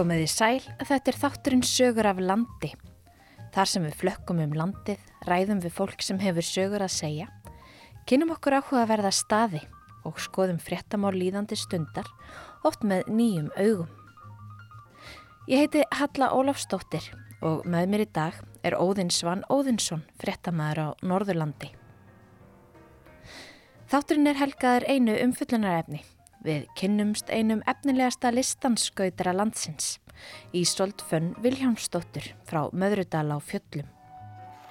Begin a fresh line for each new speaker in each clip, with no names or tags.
Komiði sæl, þetta er þátturinn sögur af landi. Þar sem við flökkum um landið, ræðum við fólk sem hefur sögur að segja, kynum okkur áhuga að verða staði og skoðum fréttamál líðandi stundar, oft með nýjum augum. Ég heiti Halla Ólafsdóttir og með mér í dag er Óðinn Svan Óðinsson, fréttamaður á Norðurlandi. Þátturinn er helgaður einu umfyllunarefni Við kynnumst einum efnilegasta listanskautara landsins, Ísolt Fönn Viljámsdóttur frá Möðrudal á fjöllum.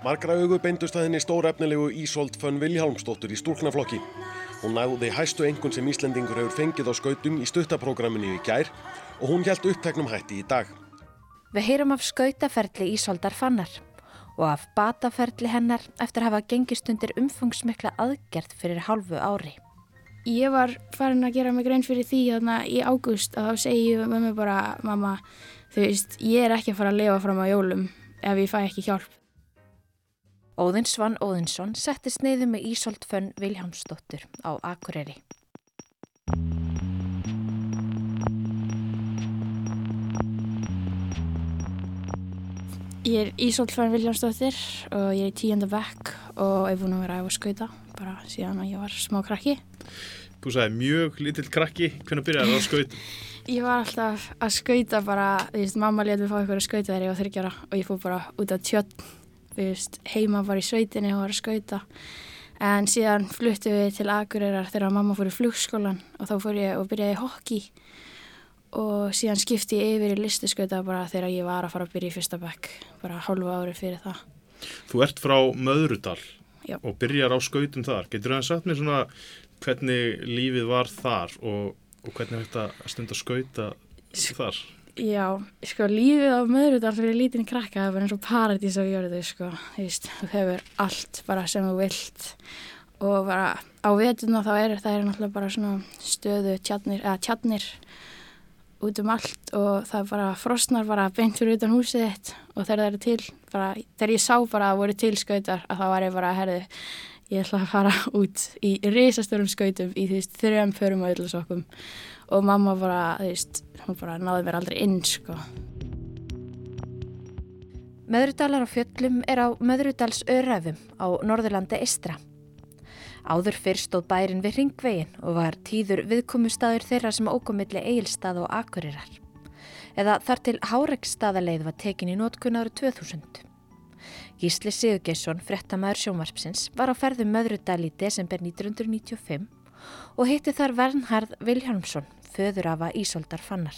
Margra augu beindust að henni stór efnilegu Ísolt Fönn Viljámsdóttur í stúlknaflokki. Hún næði hæstu engun sem Íslendingur hefur fengið á skautum í stuttaprogramminu í gær og hún hjælt uppteknum hætti í dag.
Við heyrum af skautaferli Ísoldar Fannar og af bataferli hennar eftir að hafa gengist undir umfangsmikla aðgerð fyrir hálfu ári.
Ég var farin að gera mig grein fyrir því þarna í ágúst að þá segi ég með mig bara mamma, þú veist, ég er ekki að fara að lifa fram á jólum ef ég fæ ekki hjálp.
Óðinn Svann Óðinsson settist neyðu með Ísolt Fönn Viljámsdóttur á Akureyri.
Ég er Ísolt Fönn Viljámsdóttir og ég er í tíunda vekk og hef búin að vera að skauta bara síðan að ég var smá krakki.
Þú sagði mjög lítill krakki, hvernig byrjaði það að skauta?
Ég var alltaf að skauta bara, þú veist, mamma létt við fá eitthvað að skauta þegar ég var þryggjara og ég fór bara út á tjött, þú veist, heima var í sveitinni og var að skauta. En síðan fluttu við til Akureyrar þegar mamma fór í flugskólan og þá fór ég og byrjaði í hokki og síðan skipti ég yfir í listaskauta bara þegar ég var að fara að byrja í fyrsta bekk, bara hálfu ári fyrir það.
Þú ert frá Möðrudal
Já.
og byrjar á skautum þar. Getur þú að sagt mér svona hvernig lífið var þar og, og hvernig þetta stund að skauta þar?
Já, sko lífið á Möðrudal fyrir lítinn krakka það er bara eins og paradís á jörðu sko, þú veist, þú hefur allt bara sem þú vilt og bara á vetuna þá er það er náttúrulega bara svona stöðu tjarnir, eða tjarnir út um allt og það er bara frostnar bara beint fyrir utan húsið þitt og þegar það eru til, bara, þegar ég sá bara að það voru til skautar að þá var ég bara, herði, ég ætla að fara út í risastörum skautum í því þrjum förum og öllusokkum og mamma bara, þú veist, hún bara náði mér aldrei inn, sko.
Möðrudalar á fjöllum er á Möðrudals öræfum á Norðurlandi Istra. Áður fyrr stóð bærin við ringvegin og var tíður viðkomustadur þeirra sem ókomilli eigilstað og akurirar. Eða þar til Hárekstaðaleið var tekin í nótkunn árið 2000. Gísli Sigurgesson, frettamæður sjónvarpsins, var á ferðum Möðrudal í desember 1995 og hitti þar Vernharð Vilhelmsson, föður af að Ísoldar fannar.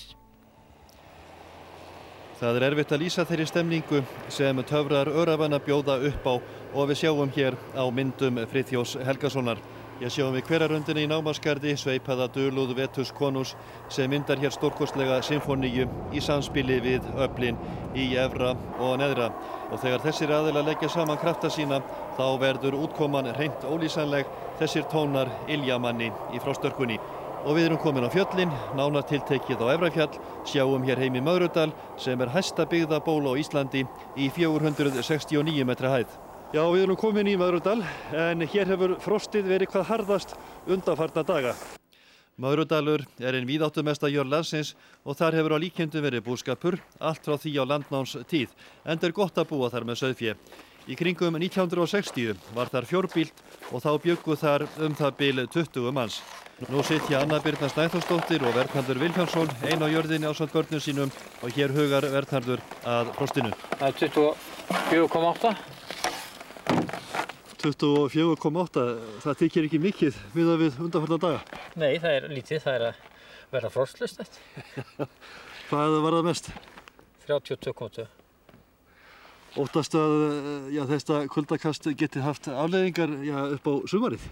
Það er erfitt að lýsa þeirri stemningu sem töfrar örafanna bjóða upp á og við sjáum hér á myndum Frithjós Helgasonar. Ég sjáum við hverjaröndinni í námaskardi sveipaða döluð Vetus Konus sem myndar hér stórkostlega symfoníu í samspili við öflin í Evra og Neðra. Og þegar þessir aðila leggja saman krafta sína þá verður útkoman reynd ólýsanleg þessir tónar Iljamanni í frástörkunni. Og við erum komin á fjöllin, nána tiltekið á Efrafjall, sjáum hér heim í Möðrudal sem er hæsta byggða ból á Íslandi í 469 metra hæð. Já, við erum komin í Möðrudal en hér hefur frostið verið hvað harðast undanfarna daga. Möðrudalur er einn víðáttumesta jörn landsins og þar hefur á líkjöndu verið búskapur, allt frá því á landnáms tíð, en það er gott að búa þar með söðfjö. Í kringum 1960 var þar fjórbílt og þá bygguð þar um það bil 20 manns. Nú sitja Anna Birna Snæþórsdóttir og Verðnardur Viljánsson einn á jörðinni á samt börnum sínum og hér hugar Verðnardur að frostinu.
Það er 24,8.
24,8, það tekir ekki mikið við að við undanfarnar daga?
Nei, það er lítið, það er að vera frostlust eftir.
Hvað var það mest?
32,2.
Óttast að já, þetta kuldakast geti haft afleðingar já, upp á sumarið?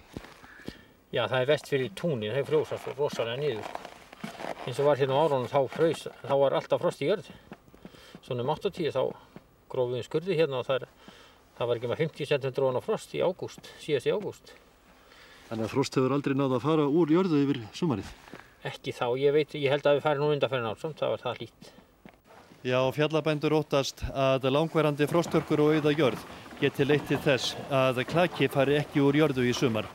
Já, það er vest fyrir túnin, það er frjósast rosalega niður. Eins og var hérna á árunum þá fröys, þá var alltaf frost í jörð. Svona um 8-10 þá grófum við skurði hérna og það, er, það var ekki með 50 cm ofan á frost í ágúst, síðast í ágúst.
Þannig að frost hefur aldrei náða að fara úr jörðu yfir sumarið?
Ekki þá, ég veit, ég held að við færum nú undanferðin átsamt, það var það lít.
Já, fjallabændur óttast að langverandi frostörkur og auða jörð geti leitt til þess að klaki fari ekki úr jörðu í sumar.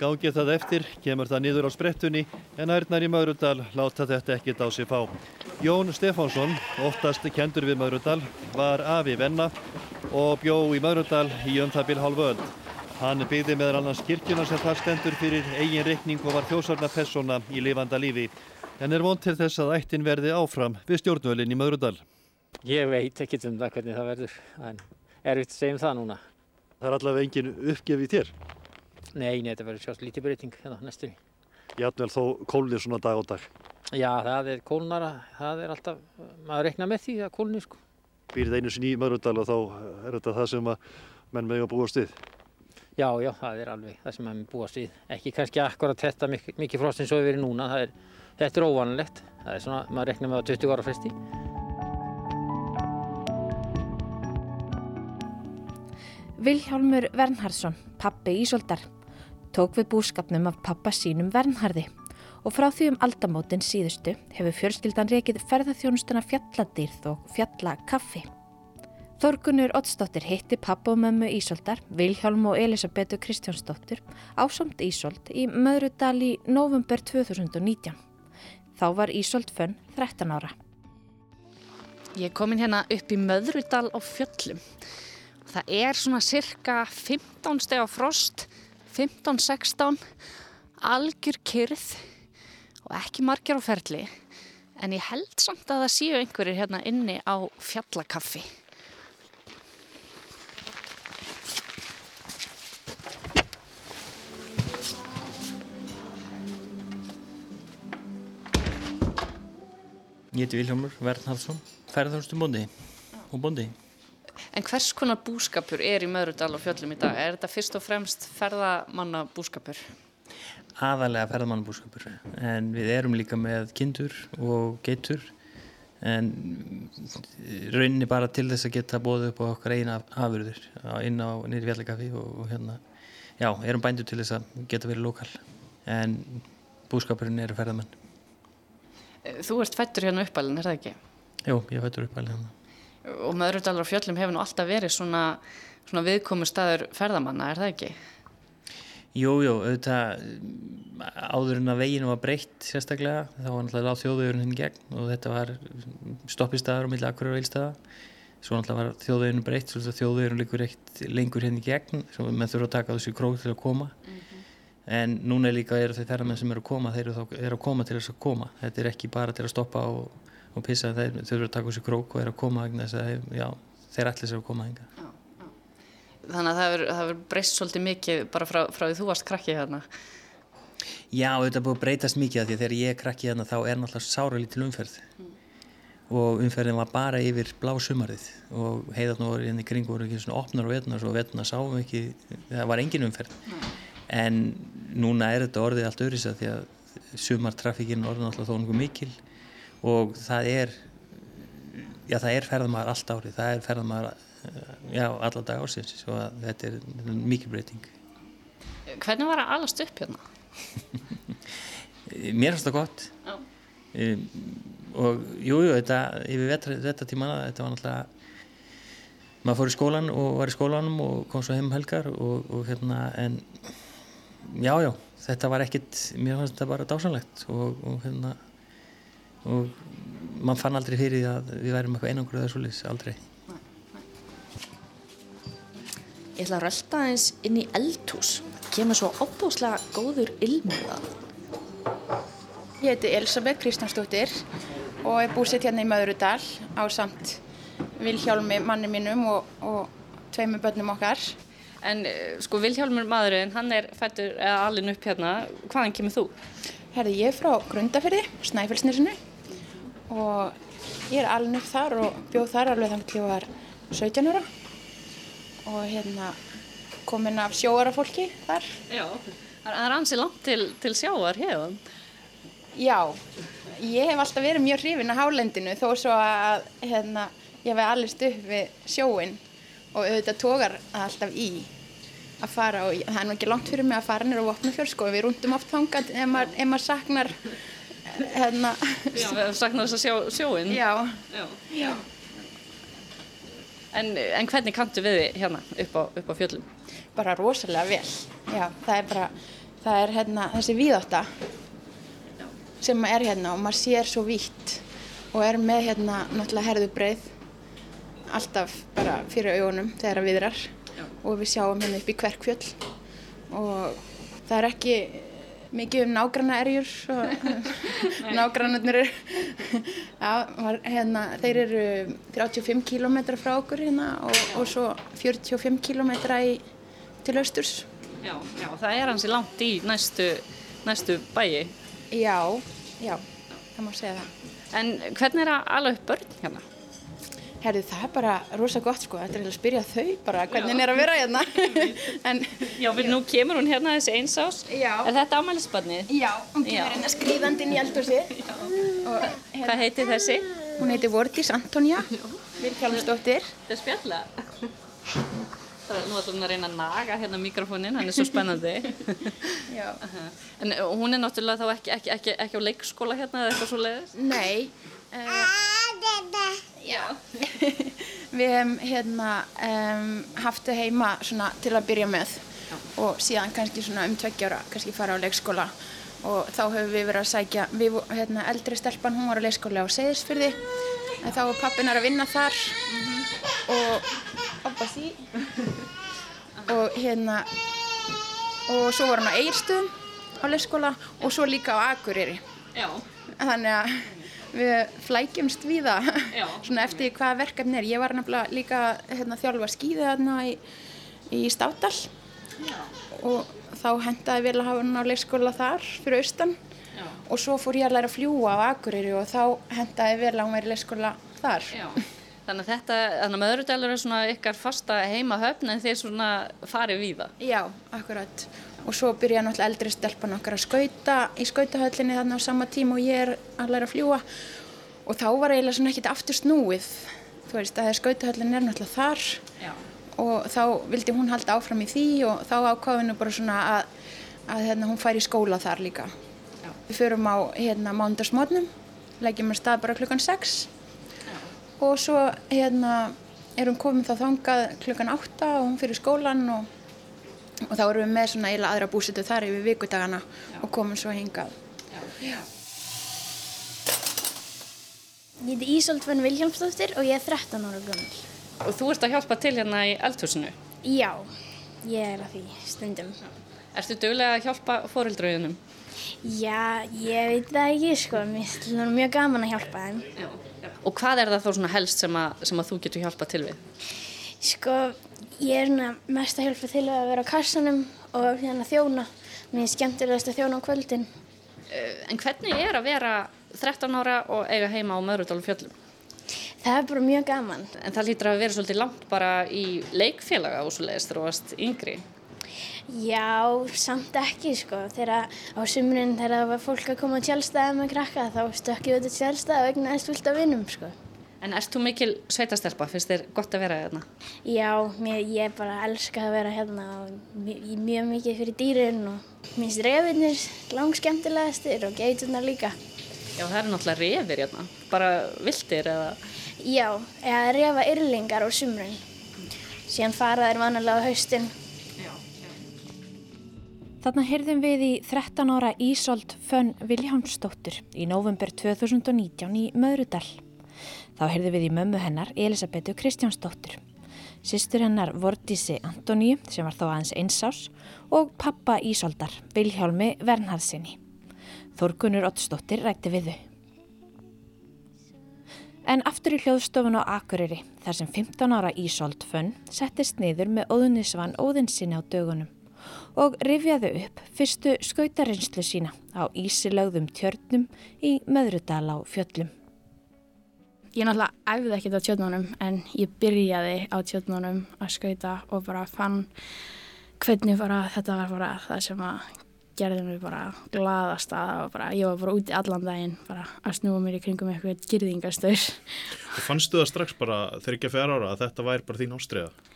Gangið það eftir, kemur það niður á sprettunni en ærnar í Maurudal láta þetta ekkit á sig fá. Jón Stefánsson, óttast kendur við Maurudal, var afi venna og bjó í Maurudal í um byrj hálfu öll. Hann byggði meðal annars kirkjuna sem það stendur fyrir eigin reikning og var þjósarna persóna í lifanda lífi. En er vond til þess að ættin verði áfram við stjórnvölinn í Maurudal.
Ég veit ekki um það hvernig það verður, en erfitt að segja um það núna.
Það er allavega engin uppgefið þér.
Nei, nei, þetta verður sjást lítið breyting hérna næstunni.
Játvel þó kólnir svona dag og dag.
Já, það er kólnara, það er alltaf, maður rekna með því að kólni sko.
Býrið einu sinni í Maurudal og þá er þetta það sem að menn með að búast við.
Já, já, það er alveg það sem maður búast við. Ekki kannski akkurat þetta mik mikið frost eins og við erum núna, það er, þetta er óvanlegt. Það er svona, maður rekna með á 20 ára fresti.
Vilhjálmur Vernhardsson, pappi Ísoldar, tók við búskapnum af pappa sínum Vernharði og frá því um aldamótin síðustu hefur fjölskyldan reikið ferðarþjónustuna fjalladýrð og fjallakaffi. Þorgunur Ottsdóttir hitti pappa og mömmu Ísoldar, Vilhjálm og Elisabetu Kristjánsdóttir ásamt Ísold í Möðrudal í november 2019. Þá var Ísold fönn 13 ára.
Ég er komin hérna upp í Möðrudal á fjöllum. Það er svona cirka 15 steg á frost, 15-16, algjör kyrð og ekki margir á ferli. En ég held samt að það séu einhverjir hérna inni á fjallakaffi.
Ég heiti Viljámur Vernhardsson, ferðarstu bóndi og bóndi.
En hvers konar búskapur er í Möðrudal og fjöllum í dag? Er þetta fyrst og fremst ferðamanna búskapur?
Aðalega ferðamannabúskapur, en við erum líka með kindur og geitur, en rauninni bara til þess að geta bóðið upp á okkar eina afurður inn á nýri fjallakafi og, og hérna, já, erum bændur til þess að geta verið lokal, en búskapurinn eru ferðamenn.
Þú ert fættur hérna uppalinn, er það ekki?
Jú, ég fættur uppalinn hérna.
Og Möðrudalur og fjöllum hefur nú alltaf verið svona, svona viðkomu staður ferðamanna, er það ekki?
Jú, jú, auðvitað áður en að veginu var breytt sérstaklega, þá var náttúrulega láð þjóðvegurinn hinn gegn og þetta var stoppistæðar og milli akkur og veilstæða. Svo náttúrulega var þjóðvegurinn breytt, þjóðvegurinn líkur eitt lengur henni gegn, svo með þurfa að taka þessu krók til að koma. Mm -hmm. En núna líka eru þau ferðarmenn sem eru að koma, þeir eru, eru að koma til þess að koma. Þetta er ekki bara til að stoppa og, og pissa, þeir þurfa að taka þessu krók og eru að koma vegna þess að já, þeir allir sér að koma hinga.
Já, já. Þannig að það hefur breyst svolítið mikið bara frá, frá því þú varst krakki hérna.
Já, þetta er búið að breytast mikið að því að þegar ég er krakki hérna þá er náttúrulega sára lítil umferð mm. og umferðin var bara yfir blá sumarið og heiðarnu voru hérna í kring voru ekki svona opnar og vetnar og vetnar sáum ekki, það var engin umferð. Mm. En núna er þetta orðið allt öðris að því að sumartrafikinn orðið náttúrulega þó einhver mikil og það er, já það er ferðamæðar allt árið, það er ferðamæðar já, alla dag ársins og þetta er, þetta er mikil breyting.
Hvernig var að alast upp hérna?
Mér finnst það gott um, og jújú, jú, þetta yfir þetta tímana, þetta var náttúrulega maður fór í skólan og var í skólanum og kom svo heim um helgar og, og hérna en jájá, já, þetta var ekkit mér fannst þetta bara dásanlegt og, og hérna og mann fann aldrei fyrir því að við værim eitthvað einangur eða svolítið, aldrei.
Ég ætla að rölda eins inn í eldhús. Það kemur svo opbúslega góður ilmið
Ég heiti Elisabeth Kristjánsdóttir og er búsett hérna í Möðrudal á samt Vilhjálmi manni mínum og, og tveimu börnum okkar.
En sko Vilhjálmur maðurinn, hann er fættur eða alin upp hérna, hvaðan kemur þú?
Herði, ég frá Grundafyrði, Snæfellsnesinu og ég er alin upp þar og bjóð þar alveg þannig til ég var 17 ára og hérna komin af sjóara fólki þar.
Já, það er ansið langt til, til sjáar hefðan.
Já, ég hef alltaf verið mjög hrifin að hálendinu þó svo að hérna, ég hef allist upp við sjóin og auðvitað tókar alltaf í að fara og það er nú ekki langt fyrir mig að fara nýra á Vopnafjörð sko, við rúndum oft þangað ef maður saknar hérna
Já, við saknar þess að sjá sjóin
Já,
Já.
Já.
En, en hvernig kanntu við þið hérna upp á, upp á fjöllum?
Bara rosalega vel Já, það er bara, það er hérna þessi víðátta sem er hérna og maður sér svo vítt
og er með hérna náttúrulega herðu breið alltaf bara fyrir augunum þegar viðrar og við sjáum hérna upp í kverkfjöll og það er ekki mikið um nágranna erjur nágrannarnir hérna, þeir eru 35 km frá okkur hérna og, og svo 45 km í, til austurs.
Já, já, það er hansi langt í næstu, næstu bæi.
Já, já, það má segja það.
En hvernig er að ala upp börn hérna?
Herðu, það er bara rosa gott sko, þetta er að spyrja þau bara hvernig henni er að vera hérna. en,
já, fyrir nú kemur hún hérna þessi einsás.
Já.
Er þetta ámælisbarnið?
Já, hún kemur hérna skriðandinn í eldhúsi.
Hérna, Hvað heitir þessi?
Hún heitir Vordís Antonija, Vilkjálfsdóttir.
Það er spjalla. Nú alltaf hún að reyna að naga hérna mikrofónin, hann er svo spennandi. En hún er náttúrulega þá ekki, ekki, ekki, ekki á leikskóla hérna eða eitthvað svo leiðis?
Nei. Uh. Við hefum hérna um, haft þau heima svona til að byrja með já. og síðan kannski svona um tveggjára kannski fara á leikskóla og þá hefur við verið að sækja, við, hérna eldri stelpan hún var á leikskóla á Seyðisfyrði en þá var pappinar að vinna þar mm -hmm. og oppa því og hérna og svo var hann á Eirstuðum á leikskóla og svo líka á Akureyri
Já.
þannig að við flækjumst við það svona eftir hvað verkefni er. Ég var nefnilega líka hérna, þjálfa skýði þarna í, í Státtal Já. og þá hendaði vel að hafa hann á leikskóla þar fyrir austan. Já. og svo fór ég að læra að fljúa á Akureyri og þá hendaði vel að hann væri leikskóla þar.
Þannig að þetta, þannig að Möðrudalur er svona ykkar fasta heimahöfn en þeir svona farið við það
Já, akkurat og svo byrjaði náttúrulega eldri stelpan okkar að skauta í skautahöllinni þarna á sama tíma og ég er að læra að fljúa og þá var eiginlega svona ekkit aftur snúið þú veist að skautahöllin er náttúrulega þar Já. og þá vildi hún halda áfram í því og þá ákvaði hennu bara svona að, að hérna, hún fær í skóla þar líka Já. við förum á hérna mándagsmótnum leggjum við stað bara klukkan 6 Já. og svo hérna erum komið þá þangað klukkan 8 og hún fyrir skólan og og þá erum við með svona eila aðra búsitu þar yfir vikudagana Já. og komum svo hingað. Já. Já.
Ég heiti Ísolt Venn Viljámsdóttir og ég er 13 ára gömul.
Og þú ert að hjálpa til hérna í eldhúsinu?
Já, ég er að því stundum.
Erstu dögulega að hjálpa fórildröðunum?
Já, ég veit það ekki sko, mér er mjög gaman að hjálpa þeim. Já.
Og hvað er það þá svona helst sem að, sem að þú getur hjálpa til við?
Sko, ég er mest að hjálpa til að vera á kassanum og hérna þjóna. Mér er skemmtilegast að þjóna á kvöldin.
En hvernig er að vera 13 ára og eiga heima á Möðrudal fjöllum?
Það er bara mjög gaman.
En það lítur að vera svolítið langt bara í leikfélaga þú varst yngri.
Já, samt ekki sko. Þegar á sumrin þegar það var fólk að koma á tjálstæði með krakka þá stökkjum við til tjálstæði og egnaðist fullt af vinnum sko.
En erst þú mikil sveitastelpa? Fyrst þér gott að vera hérna?
Já, mér, ég bara elska að vera hérna og mjög, mjög mikið fyrir dýrin og minnst refinir langskemtilegastir og geiturnar líka.
Já, það eru náttúrulega refir hérna, bara viltir eða?
Já, eða refa yrlingar á sumrun. Síðan fara þær vanalega á haustin. Já, já.
Þarna heyrðum við í 13 ára Ísolt Fönn Viljámsdóttur í november 2019 í Möðrudal. Þá heyrði við í mömmu hennar Elisabetu Kristjánsdóttur. Sistur hennar Vordísi Antoníu sem var þá aðeins einsás og pappa Ísoldar Viljálmi Vernharsinni. Þorgunur Ottsdóttir rætti við þau. En aftur í hljóðstofun á Akureyri þar sem 15 ára Ísold Fönn settist niður með óðunisvan óðinsinni á dögunum og rifjaðu upp fyrstu skautarinslu sína á ísilögðum tjörnum í Möðrudal á fjöllum.
Ég náttúrulega æfði ekkert á tjóðnónum en ég byrjaði á tjóðnónum að skauta og bara fann hvernig bara þetta var bara það sem að gerði mér bara gladast að bara, ég var bara úti allan daginn bara að snúa mér í kringum eitthvað girðingastur.
Þú fannstu það strax bara þegar ekki að fjara ára að þetta væri bara þín ástriða?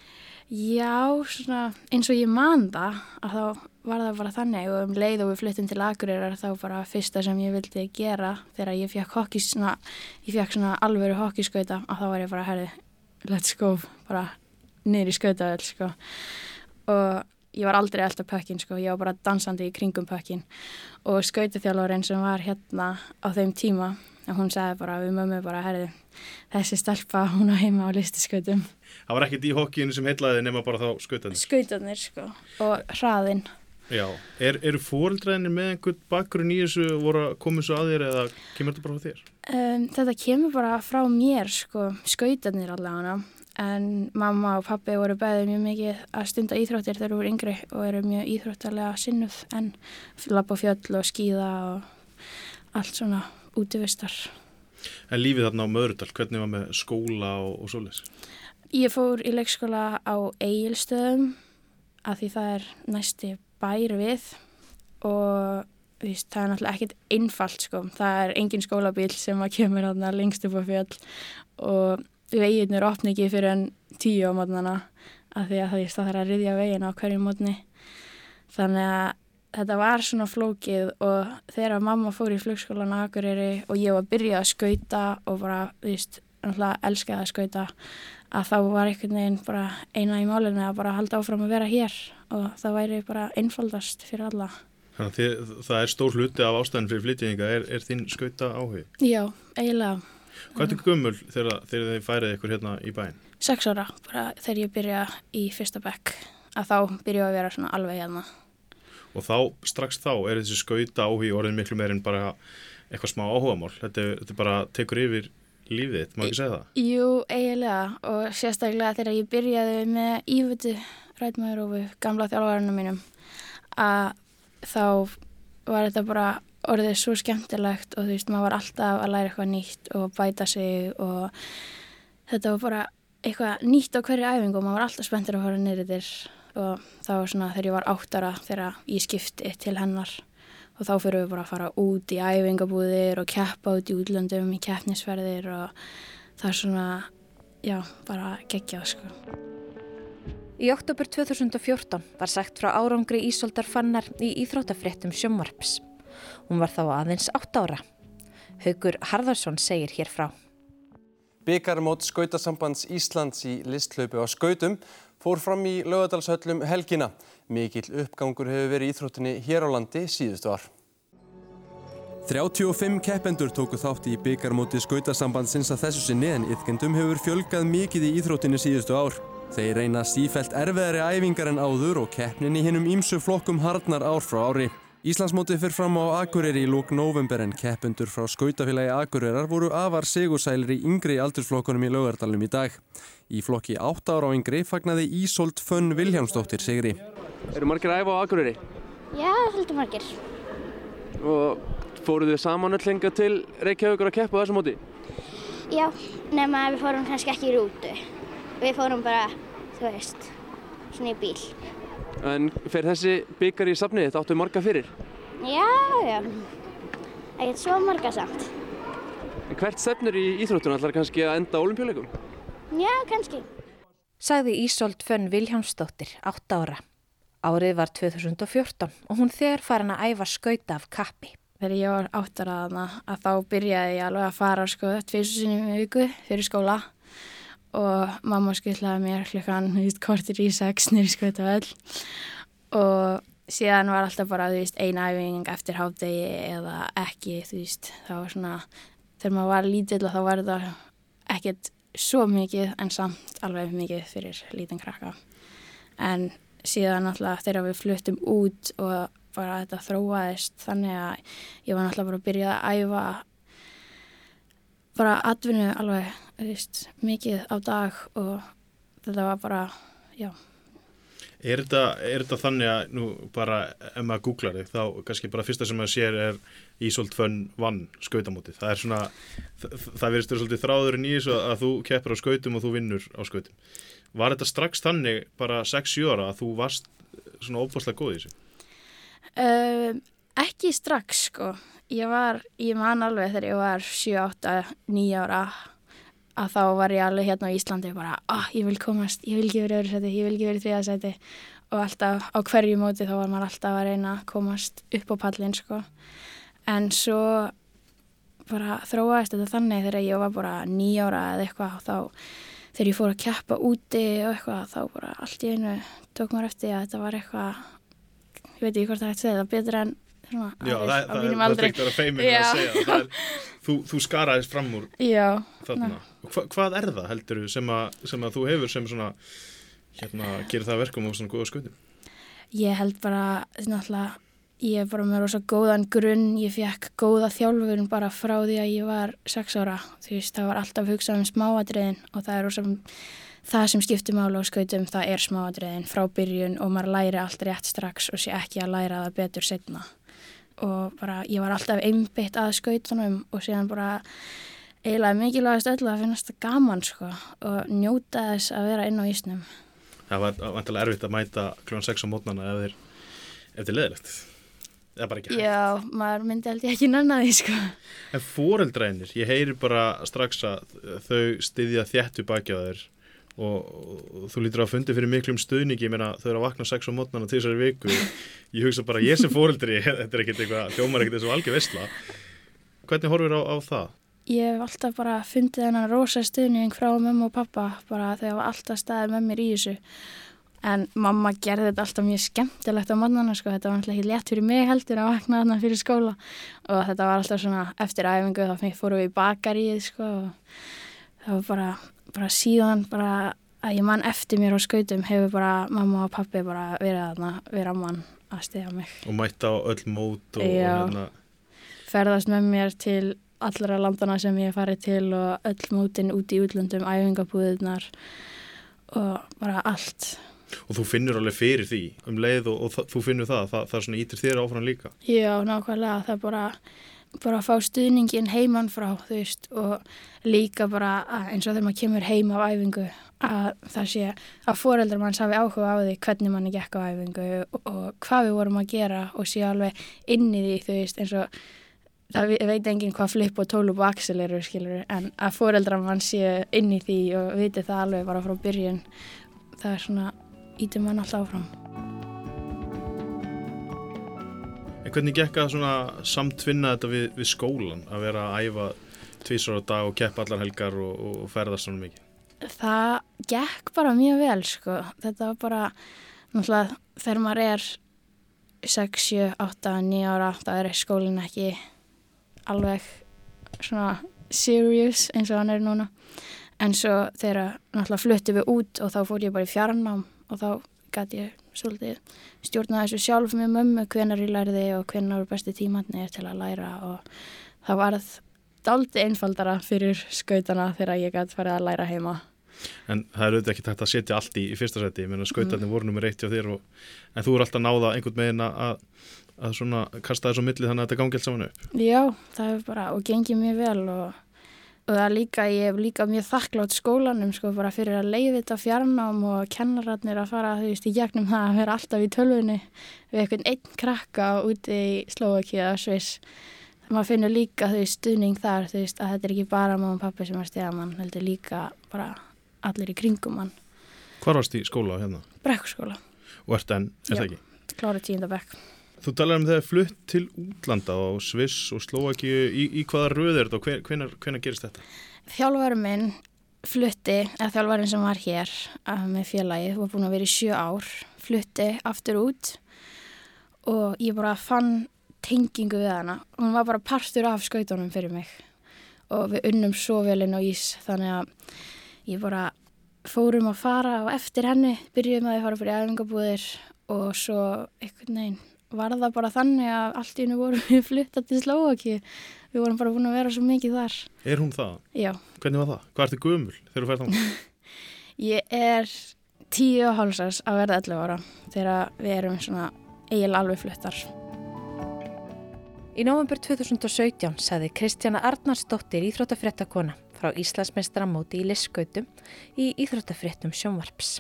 Já, svona eins og ég man það að þá var það bara þannig og um leið og við flyttum til Akureyrar þá bara fyrsta sem ég vildi gera þegar ég fekk hokki svona, ég fekk svona alvöru hokkiskauta og þá var ég bara, herri, let's go bara niður í skautaðöld sko. Og ég var aldrei alltaf pökkin sko, ég var bara dansandi í kringum pökkin og skautaþjálfurinn sem var hérna á þeim tíma og hún sagði bara við mömmu bara, herði, þessi stelpa hún á heima á listiskautum.
Það var ekkert í hokkíinu sem heitlaði nema bara þá skautanir.
Skautanir, sko, og hraðinn.
Já, er, eru fóreldræðinir með einhvern bakgrunn í þessu voru að koma þessu að þér eða kemur þetta bara frá þér?
Um, þetta kemur bara frá mér, sko, skautanir allavega en mamma og pappi voru bæðið mjög mikið að stunda íþróttir þegar þú voru yngri og eru mjög íþróttarlega sinnuð en lappa fjöll og skýða og allt svona útivistar.
En lífið þarna á Möðrudal, hvernig var með skóla og, og svoleiðis?
Ég fór í leikskóla á Egilstöðum að því það er næsti bær við og Víst, það er náttúrulega ekkit einfalt sko, það er engin skólabíl sem að kemur þarna lengst upp á fjöll og veginir opni ekki fyrir enn tíu á mótnana af því að það, þarf að riðja vegin á hverju mótni þannig að þetta var svona flókið og þegar mamma fór í flugskólan á Akureyri og ég var að byrja að skauta og bara, þú veist, náttúrulega elskaði að skauta að þá var einhvern veginn bara eina í málinu að bara halda áfram að vera hér og það væri bara einfaldast fyrir alla.
Þannig að það er stór hluti af ástæðin fyrir flytjninga, er, er þín skauta áhug?
Já, eiginlega.
Hvað er gömul þegar, þegar þið færið ykkur hérna í bæin?
Seks ára, bara þegar ég byrja í fyrsta bekk, að þá byrja að vera svona alveg hérna.
Og þá, strax þá, er þessi skauta áhug orðin miklu meir en bara eitthvað smá áhugamál. Þetta, þetta bara tekur yfir lífið þitt, má ekki segja það?
Jú, eiginlega og sérstaklega þegar ég byrjaði með ívötu rætmaður og við gamla þjálfvarunum mínum að þá var þetta bara orðið svo skemmtilegt og þú veist, maður var alltaf að læra eitthvað nýtt og bæta sig og þetta var bara eitthvað nýtt á hverju æfingu og maður var alltaf spenntur að fara neyrir þér og það var svona þegar ég var áttara þegar ég skipti til hennar og þá fyrir við bara að fara út í æfingabúðir og keppa út í útlöndum í keppnisverðir og það er svona, já, bara geggjað sko.
Í oktober 2014 var sagt frá árangri Ísoldar Fannar í Íþrótafréttum sjómvarps. Hún var þá aðeins 8 ára. Haugur Harðarsson segir hér frá.
Byggarmót skautasambands Íslands í listlaupu á skautum fór fram í lögadalshöllum helgina. Mikill uppgangur hefur verið Íþróttinni hér á landi síðustu ár. 35 keppendur tóku þátt í byggarmóti skautasambandsins að þessu sinni en yfkendum hefur fjölgað mikið í Íþróttinni síðustu ár. Þeir reyna sífælt erfiðari æfingar en áður og keppnin í hinnum ímsu flokkum harnar ár frá ári. Íslandsmótið fyrir fram á Akureyri í lók november en keppendur frá skautafélagi Akureyrar voru afar segursælir í yngri aldursflokkunum í laugardalum í dag. Í flokki 8 ára á yngri fagnaði Ísolt Fönn Viljámsdóttir sigri.
Eru margir að æfa á Akureyri?
Já, svolítið margir.
Og fóruð þið saman öll lenga til Reykjavíkur að keppa á þessu móti?
Já, nema við fórum kannski ekki í rútu. Við fórum bara, þú veist, svona í bíl.
En fer þessi byggar í safnið þetta áttu marga fyrir?
Já, já. Ekkert svo marga samt.
En hvert stefnur í íþróttuna allar kannski að enda olimpíuleikum?
Já, kannski.
Sagði Ísolt Fönn Viljámsdóttir, 8 ára. Árið var 2014 og hún þegar farin að æfa skauta af kappi.
Þegar ég var áttaraðana að þá byrjaði ég alveg að fara sko tviðsum sinni í viku fyrir skóla og mamma skutlaði mér klukkan kortir í sex nýri skauta öll. Og síðan var alltaf bara veist, ein æfing eftir hátegi eða ekki veist, það var svona þegar maður var lítill og þá var þetta ekkert svo mikið en samt alveg mikið fyrir lítinn krakka. En síðan alltaf þegar við fluttum út og bara þetta þróaðist þannig að ég var alltaf bara að byrja að æfa bara atvinnu alveg veist, mikið á dag og þetta var bara, já
Er þetta, þannig að nú bara ef maður googlar þig þá kannski bara fyrsta sem maður sér er Ísolt Fönn vann skautamótið. Það er svona, það, það verðist svolítið þráðurinn í þessu að þú keppur á skautum og þú vinnur á skautum. Var þetta strax þannig bara 6-7 ára að þú varst svona óbúslega góð í þessu?
Uh, ekki strax sko. Ég var, ég man alveg þegar ég var 7-8-9 ára að þá var ég alveg hérna á Íslandi bara, ah, ég vil komast, ég vil ekki verið öðru seti, ég vil ekki verið þriða seti og alltaf á hverju móti þá var maður alltaf að reyna að komast upp á pallin sko. En svo bara þróaðist þetta þannig þegar ég var bara nýjára eða eitthvað þá þegar ég fór að keppa úti og eitthvað þá bara allt í einu tók maður eftir að þetta var eitthvað, ég veit ekki hvort það er eftir þetta, betur en svona,
Já,
aðeins
það, það, það
aldri.
fekkt að feimin
Já.
að segja það er, þú, þú skaraðist fram úr þarna
ná.
Hva, hvað er það heldur sem, að- sem að þú hefur sem svona hérna, gerir það að verkum á svona góða skautum
Ég held bara, náttúrulega, ég er bara með rosa góðan grunn, ég fekk góða þjálfurinn bara frá því að ég var sex ára. Þú veist, það var alltaf hugsað um smáadriðin og það er rosa, það sem skiptir mála á skautum, það er smáadriðin frá byrjun og maður læri allt rétt strax og sé ekki að læra það betur setna. Og bara, ég var alltaf einbytt að skautunum og síðan bara eiginlega mikilvægast öllu að finnast það gaman, sko, og njóta þess að vera inn á ísnum.
Það var vantilega erfitt að mæta kljóðan 6 á mótnana ef þeir ef þeir leðilegt eða bara ekki hægt
Já, maður myndi ég ekki nanna því, sko.
En foreldrænir, ég heyri bara strax að þau styðja þjættu baki á þeir og, þú lítur að fundi fyrir miklum stuðningi ég meina þau eru að vakna sex á mótnana til þessari viku ég hugsa bara ég sem foreldri þetta er ekkert eitthvað, hljómar ekkert eins og algjör vesla hvernig horfir á, á það?
Ég hef alltaf bara fundið þennan rosa stuðning frá mömmu og pappa bara þegar var alltaf staðið með mér í þessu. En mamma gerði þetta alltaf mjög skemmtilegt á mannana sko, þetta var alltaf ekki létt fyrir mig heldur að vakna þarna fyrir skóla. Og þetta var alltaf svona eftir æfingu þá fórum við í bakaríð sko. Og það var bara, bara síðan bara að ég mann eftir mér á skautum hefur bara mamma og pappi bara verið þarna við ramman að stiða mig.
Og mæta á öll mót og hérna,
ferðast með mér til allra landana sem ég farið til og öll mótin út í útlöndum, æfingabúðunar og bara allt.
og þú finnur alveg fyrir því um leið og, og þú finnur það, það, það er svona ítir þér áfram líka
Já, nákvæmlega, það er bara, bara að fá stuðningin heimann frá, þú veist, og líka bara eins og þegar maður kemur heim af æfingu, að það sé að foreldrar manns hafi áhuga á því hvernig manni gekk á æfingu og, og hvað við vorum að gera og sé alveg inn í því, þú veist, eins og það ve- veit enginn hvað flip og tólub og axel eru, skilur, en að foreldrar mann sé inn í því og viti það alveg bara frá byrjun, það er svona, ítum mann alltaf áfram.
En hvernig gekk að svona samtvinna þetta við, við skólan að vera að æfa tvísar á dag og keppa allar helgar og, og, ferðast svona mikið?
Það gekk bara mjög vel sko. Þetta var bara, náttúrulega þegar maður er 6, 7, 8, 9 ára þá er skólinn ekki alveg svona serious eins og hann er núna. En svo þegar náttúrulega fluttum við út og þá fór ég bara í fjarnám og þá gæti ég svolítið stjórna þessu sjálf með mömmu hvenar ég lærði og hvenar besti tímatnir til að læra og það varð daldi einfaldara fyrir skautana þegar ég gæti farið að læra heima.
En það er auðvitað ekki tægt að setja allt í, í fyrsta seti, ég meina skautarnir voru nummer eitt hjá þér og, en þú er alltaf náða einhvern megin að, að, svona kasta þessu milli þannig að þetta gangi allt saman upp.
Já, það hefur bara, og gengið mjög vel og, og það er líka, ég hef líka mjög þakklátt skólanum sko bara fyrir að leiði þetta fjarnám og kennararnir að fara, þú veist, í gegnum það að vera alltaf í tölvunni við einhvern einn krakka úti í Slovakíu eða Sviss. Maður finnur líka, veist, stuðning þar, þú veist, að þetta er ekki bara mamma og pappi sem er stiða mann, heldur líka bara allir í kringum mann.
Hvar varst í skóla hérna?
Brekkuskóla,
Og er Þú talar um þegar flutt til útlanda á Sviss og Slovakíu, í, í hvaða röð er þetta og hven, hvenar, hvenar gerist þetta?
Þjálfari minn flutti, eða þjálfarin sem var hér uh, með félagið, var búin að vera í sjö ár, flutti aftur út og ég bara fann tengingu við hana. Hún var bara partur af skautunum fyrir mig og við unnum svo vel inn á ís þannig að ég bara fórum að fara og eftir henni byrjuðum að ég fara fyrir æfingabúðir og svo einhvern veginn var það bara þannig að allt í hennu vorum við fluttað til Slovaki. Við vorum bara búin að vera svo mikið þar.
Er hún það?
Já.
Hvernig var það? Hvað ertu gömul þegar þú færð þannig?
Ég er tíu og hálsars að verða 11 ára þegar við erum svona eiginlega alveg fluttar.
Í november 2017 saði Kristjana Arnarsdóttir íþróttafréttakona frá Íslandsmeistaramóti í Lisskautum í íþróttafréttum sjónvarps.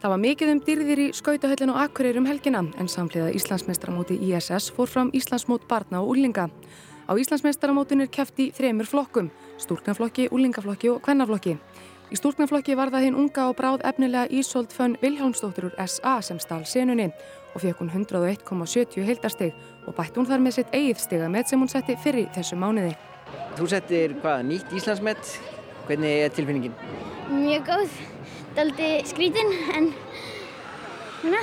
Það var mikið um dyrðir í skautahöllin og akkurir um helgina en samhliða Íslandsmeistaramóti ISS fór fram Íslandsmót barna og úlinga. Á Íslandsmeistaramótinu er keft í þremur flokkum, stúrknaflokki, úlingaflokki og kvennaflokki. Í stúrknaflokki var það hinn unga og bráð efnilega Ísolt Fönn Vilhjálmsdóttir úr SA sem stál senunni og fekk hún 101,70 heildastig og bætt hún þar með sitt eigið stiga með sem hún setti fyrir þessu mánuði.
Þú settir hvað, nýtt Íslandsmet, hvernig er tilfinningin?
Mjög góð, daldi skrítin en hérna,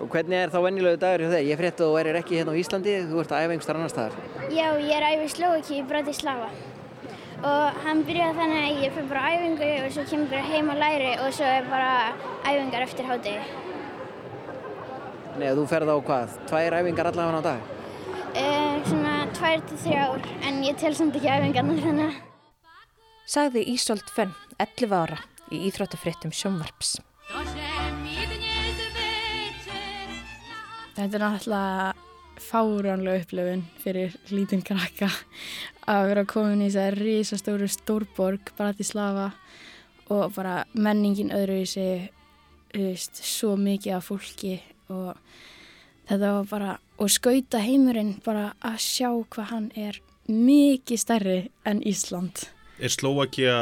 Og hvernig er þá venjulegu dagur hjá þeir? Ég frétti að þú erir ekki hérna á Íslandi, þú ert að æfa einhverstað annar staðar.
Já, ég er að æfa í Slovaki í Bratislava og hann byrjaði þannig að ég fyrir bara á æfingu og svo kemur bara heim og læri og svo er bara æfingar eftir hádegi.
Nei, þú ferð á hvað? Tvær æfingar allavega á dag?
Uh, svona tvær til þrjár en ég tel samt ekki æfingarnar þannig.
Sagði Ísolt Fönn, 11 ára, í Íþróttafréttum sjónvarps.
Þetta er náttúrulega fáránlega upplöfun fyrir lítinn krakka að vera komin í þessari risastóru stórborg, Bratislava og bara menningin öðruvísi, veist, svo mikið af fólki og þetta var bara, og skauta heimurinn bara að sjá hvað hann er mikið stærri en Ísland.
Er Slovakia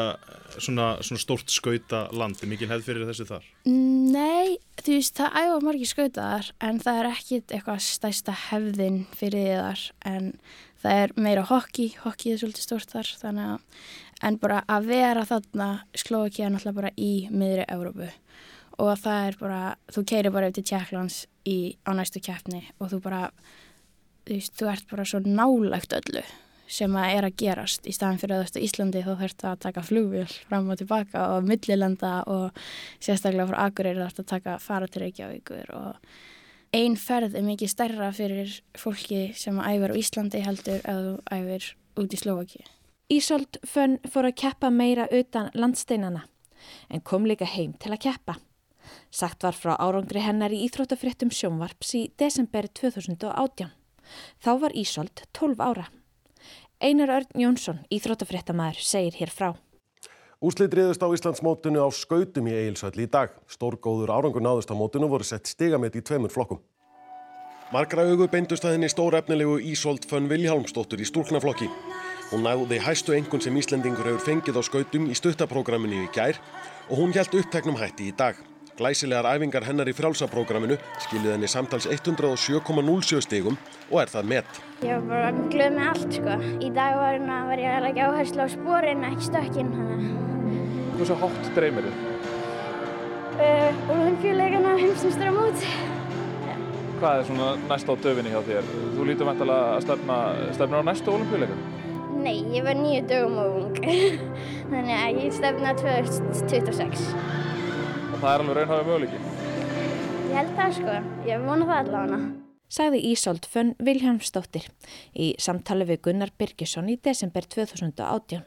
svona, svona stórt skauta land, er mikil hefð fyrir þessu þar?
Nei, þú veist, það æfa margir skautaðar en það er ekkit eitthvað stæsta hefðin fyrir þar. En það er meira hokki, hokki er svolítið stórt þar þannig að, en bara að vera þarna Slovakia náttúrulega bara í miðri Európu og það er bara, þú keirir bara eftir Tjekklands á næstu keppni og þú bara, þú veist, þú ert bara svo nálægt öllu sem að er að gerast í staðan fyrir að þú ert á Íslandi þá þurft að taka flugvél fram og tilbaka og millilenda og sérstaklega frá Akureyri þarf að taka fara til Reykjavíkur og einn ferð er mikið stærra fyrir fólki sem að æfir á Íslandi heldur að þú æfir út í Slovaki.
Ísolt Fönn fór að keppa meira utan landsteinana en kom líka heim til að keppa. Sagt var frá árangri hennar í Íþróttafréttum sjónvarps í desember 2018. Þá var Ísolt 12 ára. Einar Örn Jónsson, íþróttafréttamaður, segir hér frá.
Úslið driðust á Íslandsmótunu á skautum í Egilsvöll í dag. Stórgóður árangur náðust á mótunu voru sett stigamett í tveimur flokkum. Margra augu beindust að henni stór efnilegu Ísolt Fönn Vilhjálmsdóttur í stúlknaflokki. Hún næði hæstu engun sem Íslendingur hefur fengið á skautum í stuttaprógraminu í gær og hún hjælt uppteknum hætti í dag. Glæsilegar æfingar hennar í frjálsaprógraminu skiluð henni samtals 107,07 stigum og er það met.
Ég var bara glöð með allt sko. Í dag var, hérna, var ég að leggja áherslu á spórin, ekki stökkinn.
Hversu hátt dreymir þið?
Uh, Olimpíuleikana heimsumstra mót.
Hvað er svona næst á döfinni hjá þér? Þú lítur vantilega að stefna, stefna á næstu olimpíuleikana?
Nei, ég var nýju dögum og ung. Þannig að ég stefna 2026
og það er alveg raunhafið möguleiki.
Ég held það sko, ég vona það allavega.
Sagði Ísolt Fönn Viljámsdóttir í samtali við Gunnar Birgisson í desember 2018.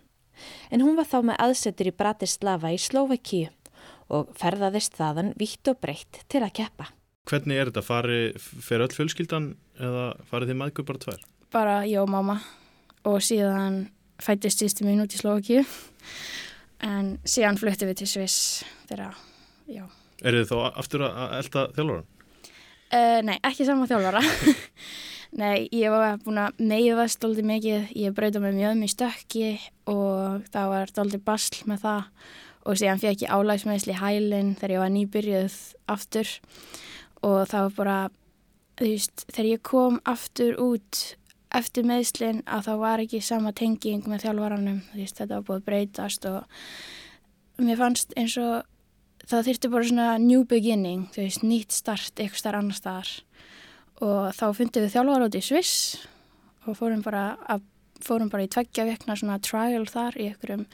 En hún var þá með aðsetur í Bratislava í Slovakíu og ferðaðist þaðan vitt og breytt til að keppa.
Hvernig er þetta? Fari, fer öll fjölskyldan eða farið þið maður bara tvær?
Bara ég og mamma og síðan fættist sýstum mín út í Slovakíu en síðan fluttum við til Sviss þegar já.
Er þið þá aftur að elda þjálfvara?
Uh, nei, ekki saman þjálfvara. nei, ég var búin að meiðast doldið mikið. Ég brauði með mjög mjög stökki og það var doldið basl með það og síðan fekk ég álægsmeðsli hælinn þegar ég var nýbyrjuð aftur og það var bara, þú veist, þegar ég kom aftur út eftir meðslinn að það var ekki sama tenging með þjálfvaranum, þetta var búið breytast og mér fannst eins og það þurfti bara svona new beginning, þú veist, nýtt start eitthvað starf annar staðar og þá fundum við þjálfar út í Sviss og fórum bara, að, fórum bara í tveggja vekna svona trial þar í einhverjum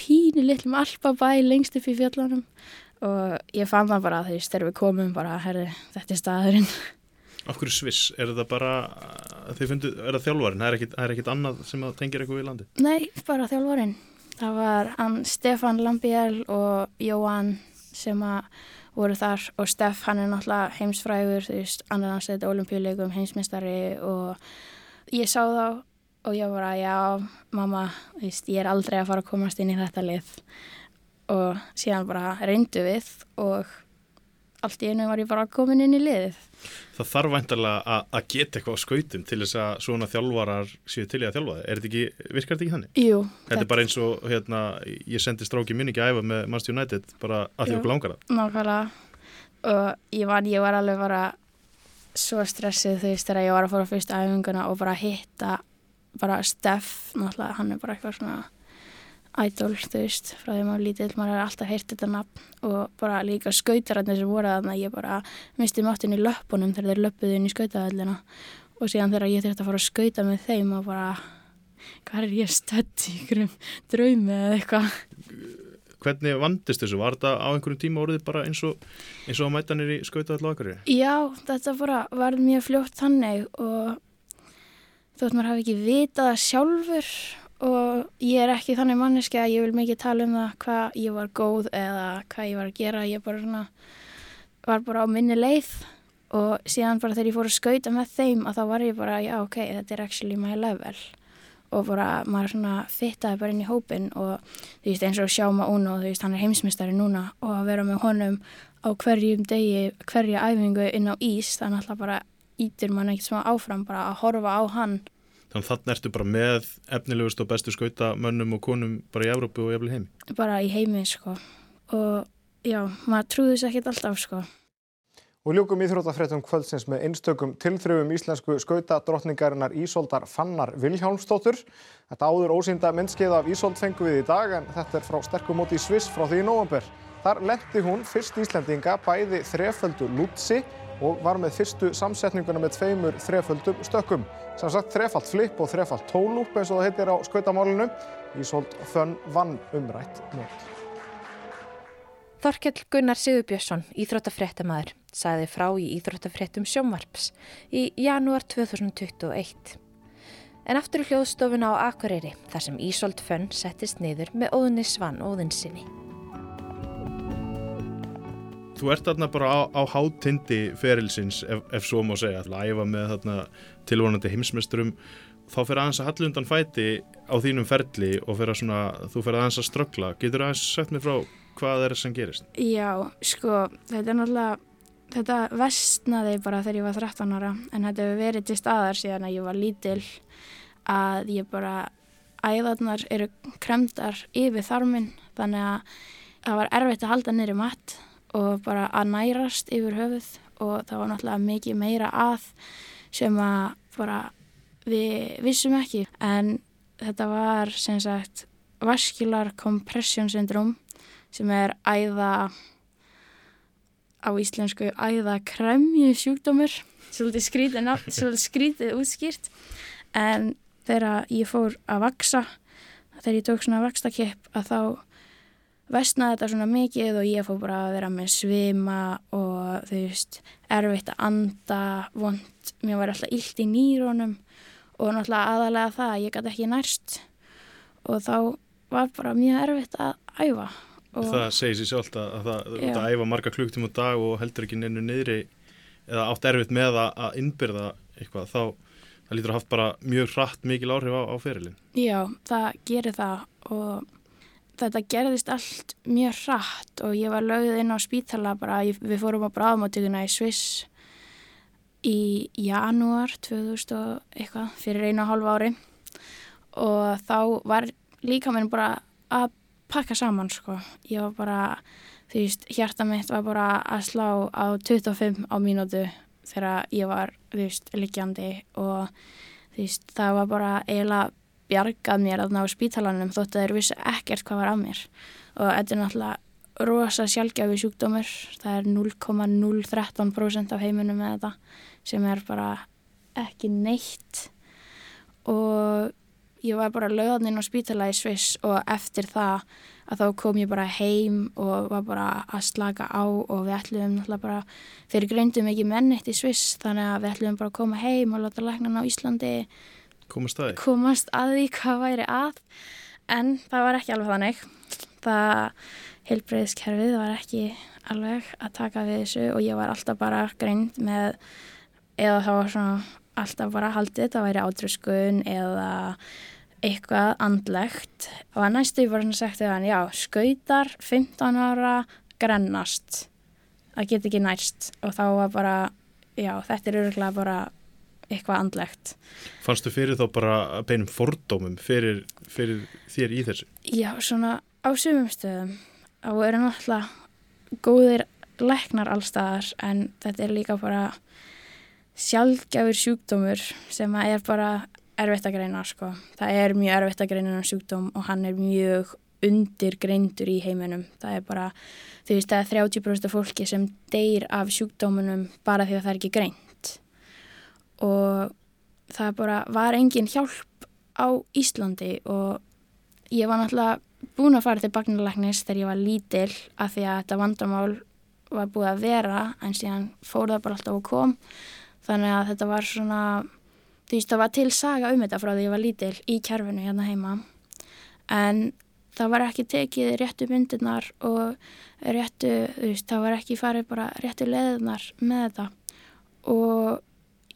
pínu litlum alpabæ lengst upp í fjallanum og ég fann það bara, veist, þegar við komum bara, herri, þetta er staðurinn.
Af hverju Sviss? Er það bara, þið fundu, er það þjálfarin? Það er ekkit annað sem tengir eitthvað við landi?
Nei, bara þjálfarin. Það var hann Stefan Lambiel og Jóhann sem að voru þar og Steff hann er náttúrulega heimsfrægur þú veist, hans þetta olimpíuleikum heimsmyndstari og ég sá þá og ég var að já mamma, þú veist, ég er aldrei að fara að komast inn í þetta lið. Og síðan bara reyndu við og allt í einu var ég bara komin inn í liðið.
Það þarf væntalega að geta eitthvað á skautum til þess að svona þjálfarar séu til í að þjálfa það. Þetta virkar þetta ekki þannig?
Jú.
Þetta er bara eins og, hérna, ég sendi stráki minni ekki að æfa með Manchester United, bara allir okkur langar það.
Nákvæmlega. Og ég var, ég var alveg bara svo stressið þú veist þegar ég var að fóra á fyrstu æfinguna og bara hitta bara Steff, náttúrulega, hann er bara eitthvað svona idol, þú veist, frá því maður lítill, maður har alltaf heyrt þetta nafn og bara líka skautararnir sem voru þarna, ég bara misti máttin í löppunum þegar þeir löppuðu inn í skautahöllina og síðan þegar ég þurfti að fara að skauta með þeim og bara, hvað er ég stödd í ykkurum draumi eða eitthvað.
Hvernig vandist þessu? Var þetta á einhverjum tíma orðið bara eins og, eins og að mæta nýri skautahöll á akkurri?
Já, þetta bara var mjög fljótt þannig og þótt maður hafi ekki vitað sjálfur og ég er ekki þannig manneski að ég vil mikið tala um það hvað ég var góð eða hvað ég var að gera. Ég bara svona, var bara á minni leið. Og síðan bara þegar ég fór að skauta með þeim að þá var ég bara já ok, þetta er actually my level. Og bara maður svona fittaði bara inn í hópin og þú veist eins og Sjáma Uno, þú veist hann er heimsmystari núna. Og að vera með honum á hverjum degi, hverja æfingu inn á ís þannig að bara ítur mann ekkert smá áfram bara að horfa á hann
Þannig að þannig ertu bara með efnilegust og bestu skauta mönnum og konum bara í Európu og jafnvel heimi?
Bara í heimi sko og já, maður trúði þess ekkert alltaf sko.
Og ljúkum íþrótafréttum kvöldsins með einstökum tilþröfum íslensku skauta drottningarinnar Ísoldar Fannar Vilhjálmstóttur. Þetta áður ósýnda myndskeið af Ísold fengu við í dag en þetta er frá sterkumóti í Sviss frá því í nóvambur. Þar lendi hún fyrst Íslendinga bæði þreföldu lútsi og var með fyrstu samsetninguna með tveimur þreföldum stökkum. Sem sagt þrefalt flip og þrefalt tólúp eins og það heitir á skautamálinu. Ísold Fönn vann umrætt mót.
Þorkell Gunnar Sigurbjörnsson, íþróttafréttamaður, sagði frá í Íþróttafréttum sjómarps í janúar 2021. En aftur í hljóðstofuna á Akureyri þar sem Ísold Fönn settist niður með óðunni Svann óðinsinni.
Þú ert þarna bara á, á hátindi ferilsins ef, ef svo má segja, að æfa með þarna tilvonandi heimsmeisturum þá fyrir aðeins að hallundan fæti á þínum ferli og að svona, þú fyrir aðeins að ströggla. Getur aðeins sett mér frá hvað er það sem gerist?
Já, sko, þetta er náttúrulega, þetta vestnaði bara þegar ég var 13 ára en þetta hefur verið til staðar síðan að ég var lítil að ég bara, æðarnar eru kremdar yfir þarminn þannig að það var erfitt að halda nýri matt og bara að nærast yfir höfuð. Og það var náttúrulega mikið meira að sem að bara við vissum ekki. En þetta var sem sagt vascular compression syndrom sem er æða á íslensku æða kremju sjúkdómur. Svolítið skrítið, svolítið skrítið útskýrt. En þegar ég fór að vaksa þegar ég tók svona vakstakipp að þá vestnaði þetta svona mikið og ég fór bara að vera með svima og þú veist, erfitt að anda, vond, mér var alltaf illt í nýrónum og náttúrulega aðalega það að ég gæti ekki nærst og þá var bara mjög erfitt að æfa.
Og það segir sér sjálft að, að það já. að æfa marga klukktum á dag og heldur ekki neinu niðri eða átt erfitt með að innbyrða eitthvað, þá það lítur að haft bara mjög hratt mikil áhrif á, á ferilin.
Já, það gerir það og þetta gerðist allt mjög hratt og ég var lögð inn á spítala bara, við fórum á bráðmáttökuna í Sviss í janúar 2000 og eitthvað fyrir einu og hálfu ári. Og þá var líka minn bara að pakka saman sko, ég var bara þú veist, hjarta mitt var bara að slá á 25 á mínútu þegar ég var, þú veist, liggjandi og þú veist, það var bara eiginlega bjargað mér að ná spítalanum þótt að þeir vissi ekkert hvað var af mér. Og þetta er náttúrulega rosa sjálfgjafi sjúkdómur. Það er 0,013% af heiminum með þetta sem er bara ekki neitt. Og ég var bara löðaninn á spítala í Sviss og eftir það að þá kom ég bara heim og var bara að slaka á og við ætlum náttúrulega bara, þeir greindum ekki mennitt í Sviss þannig að við ætlum bara að koma heim og láta læknan á Íslandi
komast að því?
Komast að því hvað væri að en það var ekki alveg þannig. Það heilbreyðskerfið var ekki alveg að taka við þessu og ég var alltaf bara greind með eða það var svona alltaf bara haldið það væri átröskun eða eitthvað andlegt. Og að næstu var hann sagt hann já, skautar 15 ára grennast. Það get ekki næst og þá var bara já, þetta er öruglega bara eitthvað andlegt.
Fannstu fyrir þá bara beinum fordómum fyrir, fyrir þér í þessu?
Já, svona á sumum stöðum. Þá eru náttúrulega góðir leknar allstaðar en þetta er líka bara sjálfgjafur sjúkdómur sem er bara erfitt að greina sko. Það er mjög erfitt að greina um sjúkdóm og hann er mjög undirgreindur í heiminum. Það er bara, þú veist, það er 30% fólki sem deyr af sjúkdómunum bara því að það er ekki greint. Og það bara var engin hjálp á Íslandi og ég var náttúrulega búin að fara til bagnalæknis þegar ég var lítil af því að þetta vandamál var búið að vera en síðan fór það bara alltaf og kom. Þannig að þetta var svona þú veist það var til saga um þetta frá því ég var lítil í kjærfinu hérna heima. En það var ekki tekið réttu myndirnar og réttu, þú veist, það var ekki farið bara réttu leðunar með þetta. Og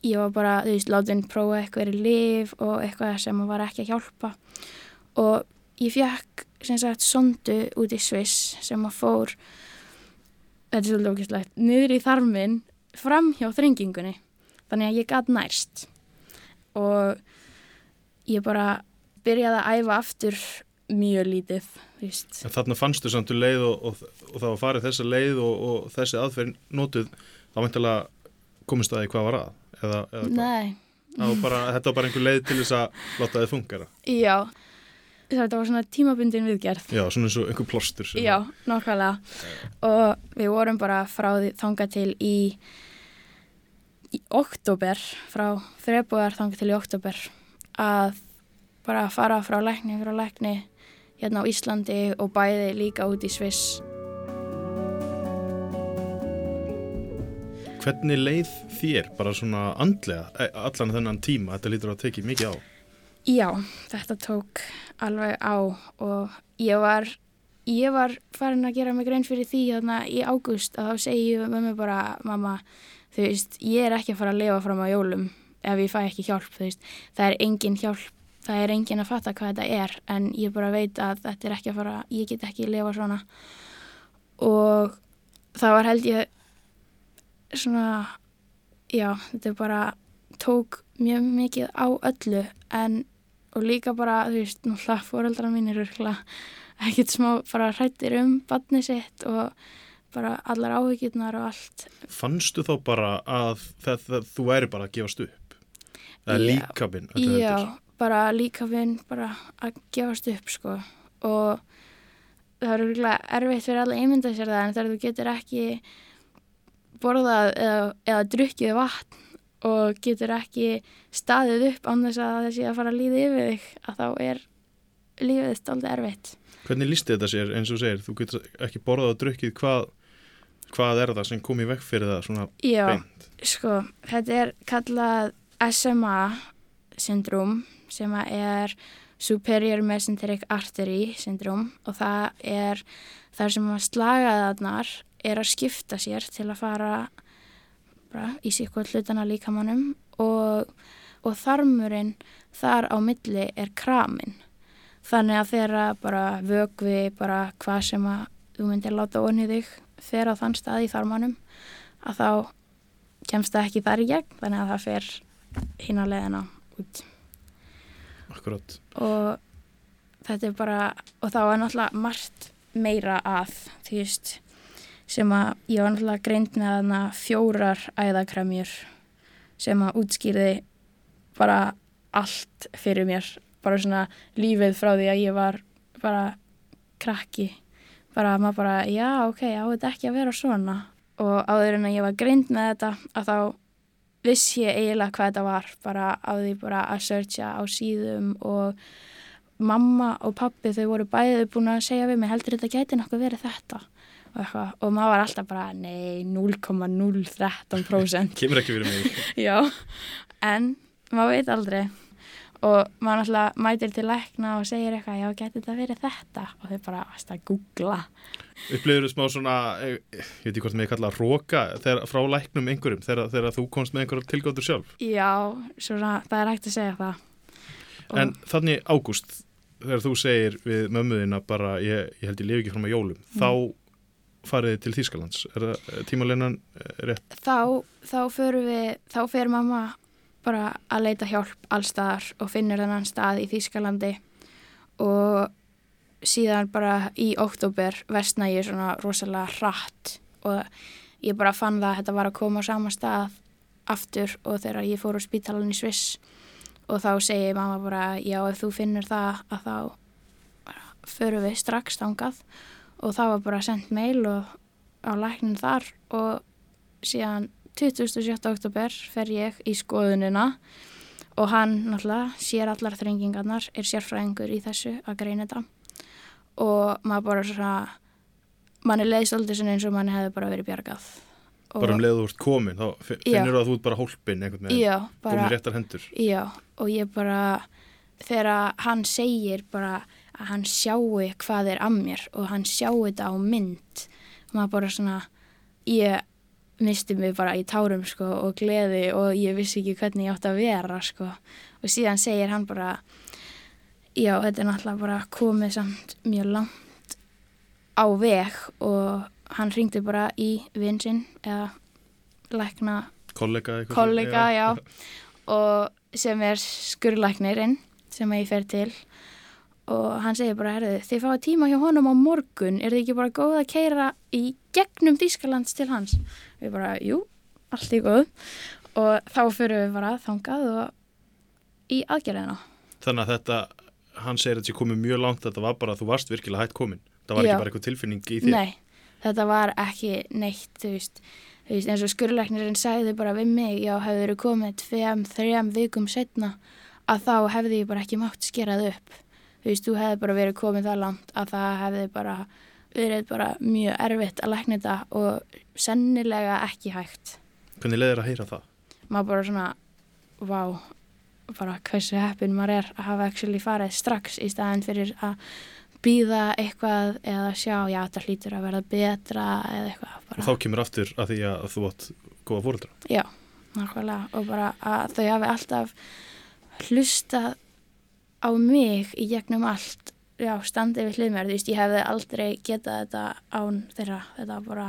ég var bara, þú veist, látin prófa eitthvað í liv og eitthvað sem var ekki að hjálpa. Og ég fekk sem sagt sondu út í Sviss sem að fór þetta er svolítið ógæslegt, niður í þarminn fram hjá þrengingunni. Þannig að ég gæt nærst. Og ég bara byrjaði að æfa aftur mjög lítið
Þannig fannstu samt um leið og, og, og það var farið þessa leið og, og þessi aðferð nótuð, þá mæntilega komist það í hvað var að eða, eða
Nei.
Var bara, Þetta var bara einhver leið til þess að láta þið fungera
Já. Þetta var svona tímabundin viðgerð.
Já, svona eins og einhver plóstur
Já, nokkvæmlega og við vorum bara frá því þanga til í í oktober frá februar þanga til í oktober að bara fara frá lækni frá lækni hérna á Íslandi og bæði líka út í Sviss
Hvernig leið þér bara svona andlega e, allan þennan tíma, þetta lítur að teki mikið á.
Já, þetta tók alveg á og ég var, ég var farin að gera mig grein fyrir því þarna í águst að þá segi ég með mig bara, mamma, þú veist, ég er ekki að fara að lifa fram á jólum ef ég fæ ekki hjálp, þú veist, það er engin hjálp, það er engin að fatta hvað þetta er en ég bara veit að þetta er ekki að fara, ég get ekki að lifa svona. Og það var held ég svona, já, þetta bara tók mjög mikið á öllu en og líka bara, þú veist, náttúrulega fóreldra mín eru ekkert smá bara hrættir um badni sitt og bara allar áhyggjurnar og allt.
Fannstu þá bara að það, það, þú væri bara að gefast upp? Það er líkafinn?
Já, bara líkafinn bara að gefast upp, sko. Og það er virkilega erfitt fyrir alla einmynda sér það en þegar þú getur ekki borðað eða, eða drukkið vatn og getur ekki staðið upp án þess að það sé að fara að líða yfir þig að þá er lífið stálta erfitt.
Hvernig lísti þetta sér eins og segir? Þú getur ekki borðað og drukkið hvað, hvað er það sem kom í vekk fyrir það svona
Já,
beint?
Já, sko, þetta er kallað SMA syndróm sem er Superior Mesenteric Artery syndróm og það er þar sem að slagaðarnar er að skipta sér til að fara bara í síkvæð hlutana líkamannum og, og þarmurinn þar á milli er kramin. Þannig að þeirra bara vögvi bara hvað sem að þú myndir láta onni þig fer á þann stað í þarmannum að þá kemst það ekki þar í gegn þannig að það fer hinn að leðina út.
Akkurát.
Og þetta er bara, og þá er náttúrulega margt meira að, þú veist, sem að ég var náttúrulega greint með þarna fjórar æðakremjur sem að útskýrði bara allt fyrir mér. Bara svona lífið frá því að ég var bara krakki. Bara maður bara, já ok, á þetta ekki að vera svona? Og áður en að ég var greint með þetta að þá viss ég eiginlega hvað þetta var. Bara á því bara að searcha á síðum og mamma og pappi þau voru bæðið búin að segja við mig heldur þetta gæti nokkuð verið þetta eitthvað, og maður var alltaf bara nei 0,013%
kemur ekki verið mig.
Já, en maður veit aldrei. Og maður alltaf mætir til lækna og segir eitthvað, já, getur þetta verið þetta? Og þau bara að googla?
Upplifur þú smá svona ég, ég veit ekki hvort ég kalla að róka frá læknum einhverjum þegar, þegar þú komst með einhverjum tilgáttur sjálf?
Já, svona, það er hægt að segja það.
Og... En þannig ágúst þegar þú segir við mömmuðina bara ég, ég held ég lifi ekki fram á jólum mm. þá farið til Þýskalands er það tímaleinan rétt?
Þá, þá fyrir við þá fyrir mamma bara að leita hjálp allstaðar og finnur þennan stað í Þýskalandi og síðan bara í oktober vestna ég svona rosalega hratt og ég bara fann það að þetta var að koma á sama stað aftur og þegar ég fór á spítalan í Sviss og þá segir mamma bara já ef þú finnur það að þá förum við strax þangað og það var bara sendt mail og á læknin þar og síðan 27. oktober fer ég í skoðunina og hann náttúrulega sér allar þrengingarnar, er sérfræðingur í þessu að greina þetta og maður bara svona manni leiði svolítið svona eins og manni hefði bara verið bjargað og,
Bara um leiðu ert komin, þá fi-
Já.
finnur þú að þú ert bara hólpin einhvern veginn,
Já, bara-
komin í réttar hendur.
Já, og ég bara þegar hann segir bara að hann sjáu hvað er að mér og hann sjáu þetta á mynd. Og maður bara svona ég misti mig bara í tárum sko og gleði og ég vissi ekki hvernig ég átti að vera sko. Og síðan segir hann bara já, þetta er náttúrulega bara komið samt mjög langt á veg og hann ringdi bara í vinn sinn eða lækna
Kollega
kollega, já, og sem er skurlæknirinn sem ég fer til og hann segir bara, herðu, þið fáið tíma hjá honum á morgun, er þið ekki bara góð að keira í gegnum Þýskalands til hans ég bara, jú, allt í góð og þá fyrir við bara þangað og í aðgerðina
Þannig að þetta, hann segir að þetta komið mjög langt, þetta var bara að þú varst virkilega hætt komin. Það var
Já.
ekki bara eitthvað tilfinning í þér.
Nei, þetta var ekki neitt, þú veist, þú veist eins og skurlæknirinn sagði bara við mig, já, hefur verið komið tveim, þrejum vikum setna að þá hefði ég bara ekki mátt skerað upp. Þú veist, þú hefði bara verið komið það langt að það hefði bara verið bara mjög erfitt að lækna þetta og sennilega ekki hægt.
Hvernig leiðir að heyra það?
Maður bara svona, vá, bara hversu heppin maður er að hafa actually farið strax í staðin fyrir að býða eitthvað eða sjá, já, þetta hlýtur að verða betra eða eitthvað.
Og þá kemur aftur að því að þú átt góða fóreldra.
Já, nákvæmlega og bara að þau hafi alltaf hlustað á mig í gegnum allt já, standið við hlið mér, þú veist, ég hefði aldrei getað þetta án þeirra þetta bara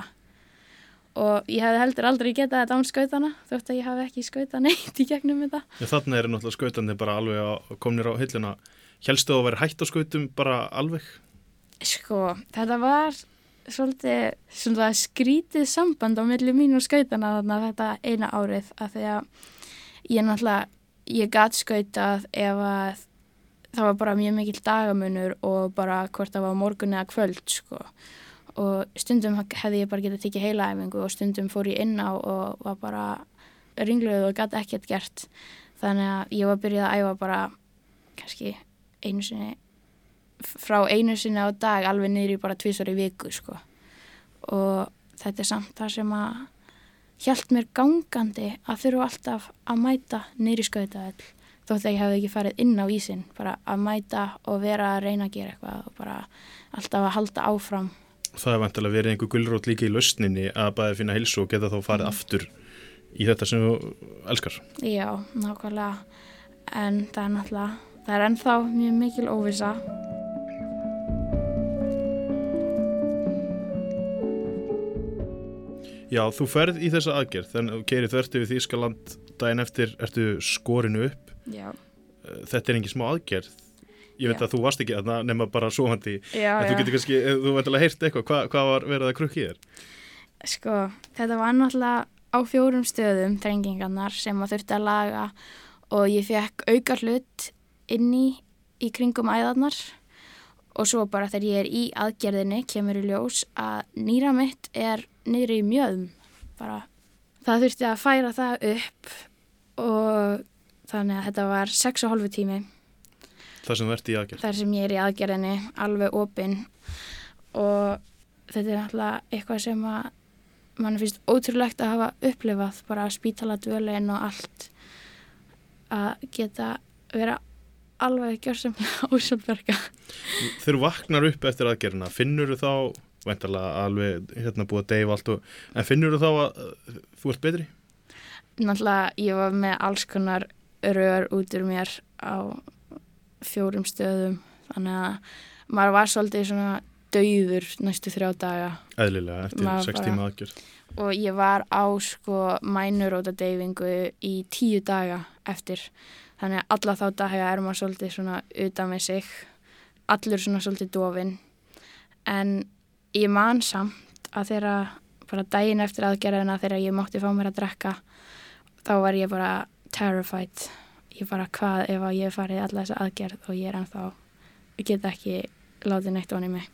og ég hefði heldur aldrei getað þetta án skautana þótt að ég hafi ekki skautað neitt í gegnum þetta
En þannig er náttúrulega skautandi bara alveg að komnir á hilluna. Helstu þú að vera hætt á skautum bara alveg?
Sko, þetta var svolítið svona skrítið samband á milli mín og skautana þarna þetta eina árið af því að ég náttúrulega, ég gat skautað ef að það var bara mjög mikill dagamunur og bara hvort það var morgun eða kvöld sko. Og stundum hefði ég bara getað tekið heilaæfingu og stundum fór ég inn á og var bara ringluð og gat ekkert gert. Þannig að ég var byrjuð að æfa bara kannski einu sinni frá einu sinni á dag alveg niður í bara tvísar í viku sko. og þetta er samt það sem að hjælt mér gangandi að þurfa alltaf að mæta niður í skautaðall þótt að ég hefði ekki farið inn á ísin bara að mæta og vera að reyna að gera eitthvað og bara alltaf að halda áfram.
Það er vantilega verið einhver gullrót líka í lausninni að bæði finna hilsu og geta þá farið aftur í þetta sem þú elskar.
já, nákvæmlega. En það er náttúrulega það er ennþá mjög mikil óvisa
Já, þú ferð í þessa aðgerð, þannig að þú keirir þvert yfir Þýskaland daginn eftir, ertu skorinu upp.
Já.
Þetta er engin smá aðgerð. Ég veit
Já.
að þú varst ekki þarna nema bara svoandi.
Já,
en þú getur kannski, eh, þú veit alveg heyrt eitthvað, hvað, hvað var verið að krukki þér?
Sko, þetta var náttúrulega á fjórum stöðum þrengingarnar sem maður þurfti að laga og ég fekk auka hlut inn í, í kringum æðarnar og svo bara þegar ég er í aðgerðinni kemur í ljós að nýra mitt er niður í mjöðum bara. Það þurfti að færa það upp og þannig að þetta var 6,5 tími
Það sem þú ert í aðgerð.
þar sem ég er í aðgerðinni alveg opinn og þetta er náttúrulega eitthvað sem að mann finnst ótrúlegt að hafa upplifað bara spítala dvölin og allt að geta vera alveg gjörsamlega ósjálfverka
Þegar vaknar upp eftir aðgerðina, finnur þú þá, veintalega alveg hérna búið að deyfa allt og, en finnur þú þá að uh, þú ert betri?
náttúrulega ég var með alls konar rör út úr mér á fjórum stöðum. Þannig að maður var svolítið svona dauður næstu þrjá daga.
Eðlilega, eftir
Maður
sex
bara-
tíma aðgerð.
og ég var á sko mænuróta deyfingu í tíu daga eftir. Þannig að alla þá daga er maður svolítið svona utan með sig. Allur svona svolítið dofin en ég man samt að þeirra bara daginn eftir aðgerðina þegar ég mátti fá mér að drekka þá var ég bara terrified ég bara hvað ef að ég hef farið alla þessa aðgerð og ég er ennþá, ég get ekki látið neitt onni mig.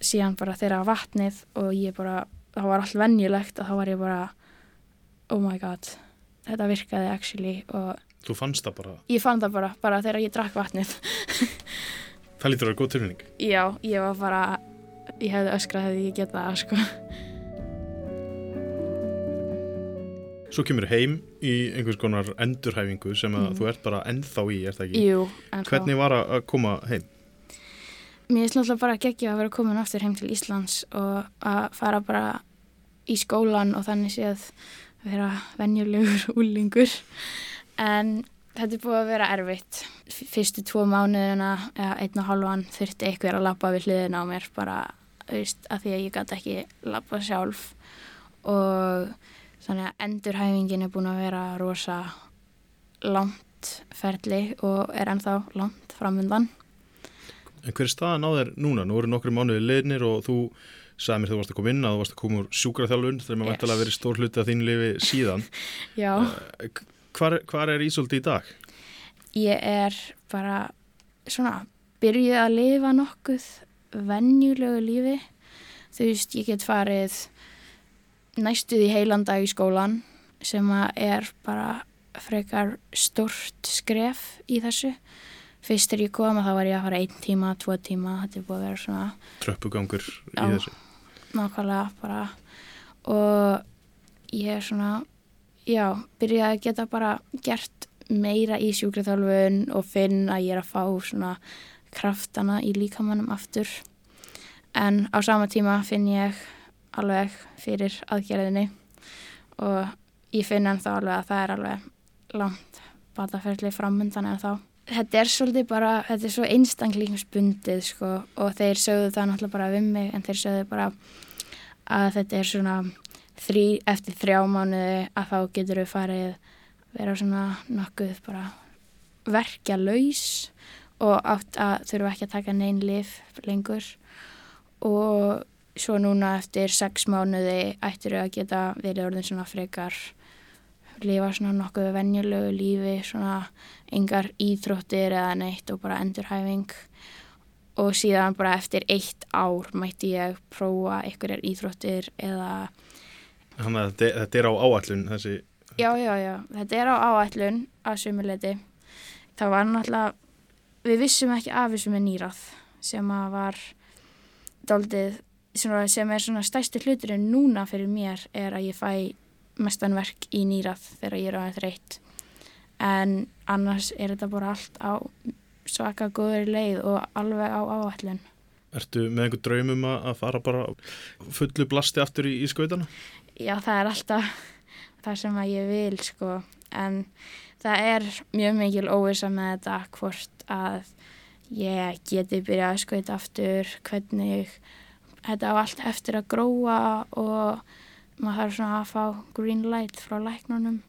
Síðan bara þeirra vatnið og ég bara, það var allt venjulegt og þá var ég bara, oh my god, þetta virkaði actually og
Þú fannst það bara,
ég fann það bara, bara þegar ég drakk vatnið.
það lítur að vera góð tilfinning.
Já, ég var bara, ég hefði öskrað hefði ég getað það, sko.
Svo kemur heim í einhvers konar endurhæfingu sem að
Mhm.
þú ert bara ennþá í, er það ekki?
Jú, ennþá.
Hvernig var að að koma heim?
Mér finnst náttúrulega bara geggja að vera komin aftur heim til Íslands og að fara bara í skólan og þannig séð vera venjulegur úlingur. En þetta er búið að vera erfitt. Fyrstu tvo mánuðina, eða einn og halvan, þurfti einhver að lappa við hliðina á mér bara, veist, að því að ég gæti ekki lappa sjálf. Og þannig að endurhæfingin er búin að vera rosa langt ferli og er ennþá langt framundan.
En hver er staðan á þér núna? Nú eru nokkru mánuði leirnir og þú sagði mér þegar þú varst að koma inn að þú varst að koma úr sjúkraþjálfun þegar maður
Yes.
yes. verið stór hluti af þín lifi síðan.
Já.
Eh, Hvar, hvar er Ísoldi í dag?
Ég er bara svona byrjuð að lifa nokkuð venjulegu lífi. Þú veist, ég get farið næstuð í heilan dag í skólan sem er bara frekar stort skref í þessu. Fyrst þegar ég kom að þá var ég að fara einn tíma, tvo tíma, þetta er búið að vera svona
Tröppugangur í þessu.
nákvæmlega bara og ég er svona já, byrjaði að geta bara gert meira í sjúkraþjálfun og finn að ég er að fá svona kraftana í líkamannum aftur en á sama tíma finn ég alveg fyrir aðgerðinni og ég finn ennþá alveg að það er alveg langt bataferðli framundan en þá þetta er svolítið bara, þetta er svo einstaklingsbundið sko og þeir sögðu það náttúrulega bara við mig en þeir sögðu bara að þetta er svona þrý, eftir þrjá mánuði að þá getur við farið vera svona nokkuð bara verkja laus og átt að þurfa ekki að taka neinn lif lengur. Og svo núna eftir sex mánuði ættir við að geta verið orðin svona frekar lifa svona nokkuð venjulegu lífi svona engar íþróttir eða neitt og bara endurhæfing og síðan bara eftir eitt ár mætti ég prófa einhverjar íþróttir eða
Þannig að þetta, þetta er á áallun þessi,
já, já, já, þetta er á áætlun að sumuleiti. Það var náttúrulega, við vissum ekki af þessu með nýrað sem að var svona, sem er svona stærsti hluturinn núna fyrir mér er að ég fæ mestanverk í nýrað þegar ég er á þetta reitt. En annars er þetta bara allt á svaka góður leið og alveg á áætlun.
ertu með einhver draumum að fara bara fullu blasti aftur í, í skautana?
Já, það er alltaf það sem að ég vil, sko. En það er mjög mikil óvisa með þetta hvort að ég geti byrjað að skauta aftur, hvernig þetta á allt eftir að gróa og maður þarf svona að fá green light frá læknunum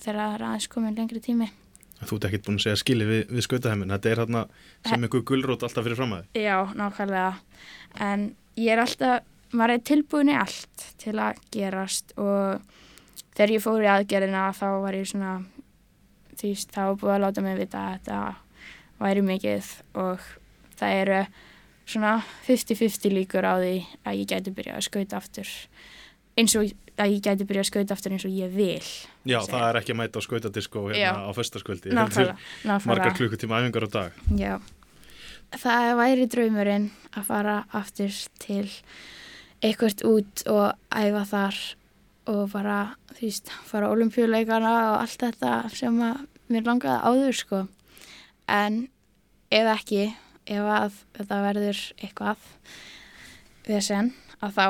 þegar það er aðeins komin lengri tími.
Þú ert ekkert búin að segja skili við, við skautaheimin, þetta er hérna sem einhver gulrót alltaf fyrir fram að þið.
Já, nákvæmlega. En ég er alltaf, maður er tilbúin í allt til að gerast og þegar ég fór í aðgerðina þá var ég svona, því þá búið að láta mig vita að þetta væri mikið og það eru svona 50-50 líkur á því að ég gæti byrjað að skauta aftur eins og að ég gæti byrjað að skauta aftur eins og ég vil.
Já, það er ekki að mæta á skautadisko hérna á föstaskvöldi. Margar klukkutíma æfingar á dag.
Já, það væri draumurinn að fara aftur til eitthvað út og æfa þar og bara, þú veist, fara olimpíuleikana og allt þetta sem að mér langaði áður, sko. En ef ekki, ef að þetta verður eitthvað vesen, að þá,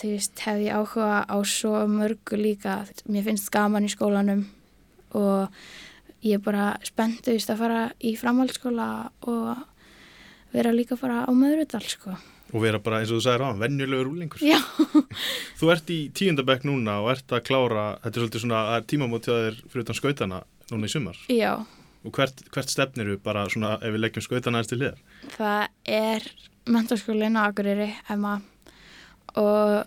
þú veist, hef ég áhuga á svo mörgu líka. Mér finnst gaman í skólanum og ég er bara spennt, að fara í framhaldsskóla og vera líka bara á möðrudal, sko.
Og vera bara eins og þú sagðir á, venjulegur úlingur.
Já.
Þú ert í tíundabæk núna og ert að klára, þetta er svolítið svona það er tímamót hjá þér fyrir utan skautana núna í sumar.
Já,
Og hvert, hvert stefnir þú bara svona ef við leggjum skautana aðeins til liðar?
það er mentarskólinn á Akureyri, Emma, og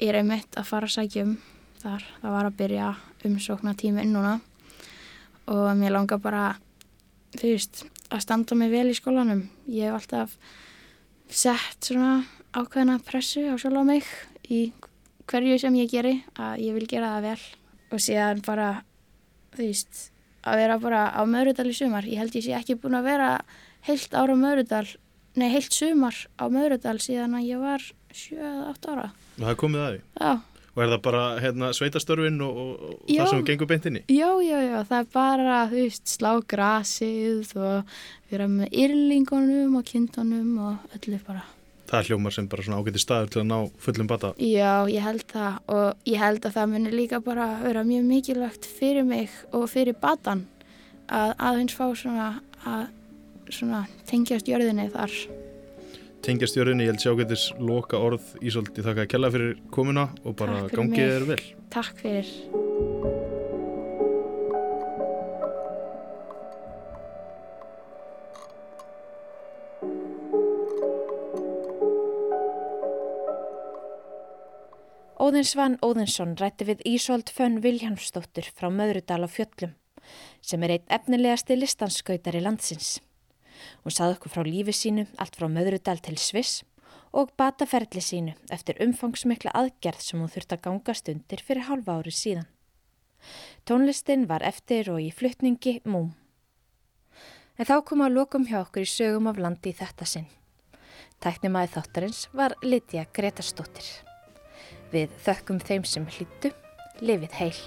ég er einmitt að fara að sækja um þar. Það var að byrja umsókna tíminn núna og mér langar bara, þú veist, að standa mig vel í skólanum. Ég hef alltaf sett svona ákveðna pressu á sjálf á mig í hverju sem ég geri að ég vil gera það vel og síðan bara, þú veist, að vera bara á Möðrudal í sumar. Ég held ég sé ekki búin að vera heilt ára á Möðrudal, nei heilt sumar á Möðrudal síðan að ég var 7-8 ára.
Og það komið að því?
Já.
Og er það bara hérna, sveitastörfin og, og, það sem gengur beint inn í?
Já, já, já, það er bara, veist, slá grasið og vera með yrlingunum og kindunum og öllu bara.
Það er hljómar sem bara svona ágæti staður til að ná fullum bata.
Já, ég held það og ég held að það muni líka bara vera mjög mikilvægt fyrir mig og fyrir batan að aðeins fá svona að svona tengjast jörðinni þar.
Tengjast jörðinni, ég held sé ágætis loka orð Ísolt, ég þakka að kella fyrir komuna og bara gangið þér vel.
Takk fyrir.
Óðinsvann Óðinsson rætti við Ísolt Fönn Viljámsdóttur frá Möðrudal á Fjöllum sem er einn efnilegasti listanskautari landsins. Hún saði okkur frá lífi sínu allt frá Möðrudal til Sviss og bataferli sínu eftir umfangsmikla aðgerð sem hún þurfti að gangast undir fyrir hálfa ári síðan. Tónlistin var eftir og í fluttningi múm. En þá kom að lokum hjá okkur í sögum af landi í þetta sinn. Tæknimaði þáttarins var Lydia Gretarsdóttir. Við þökkum þeim sem hlýttu, lifið heil.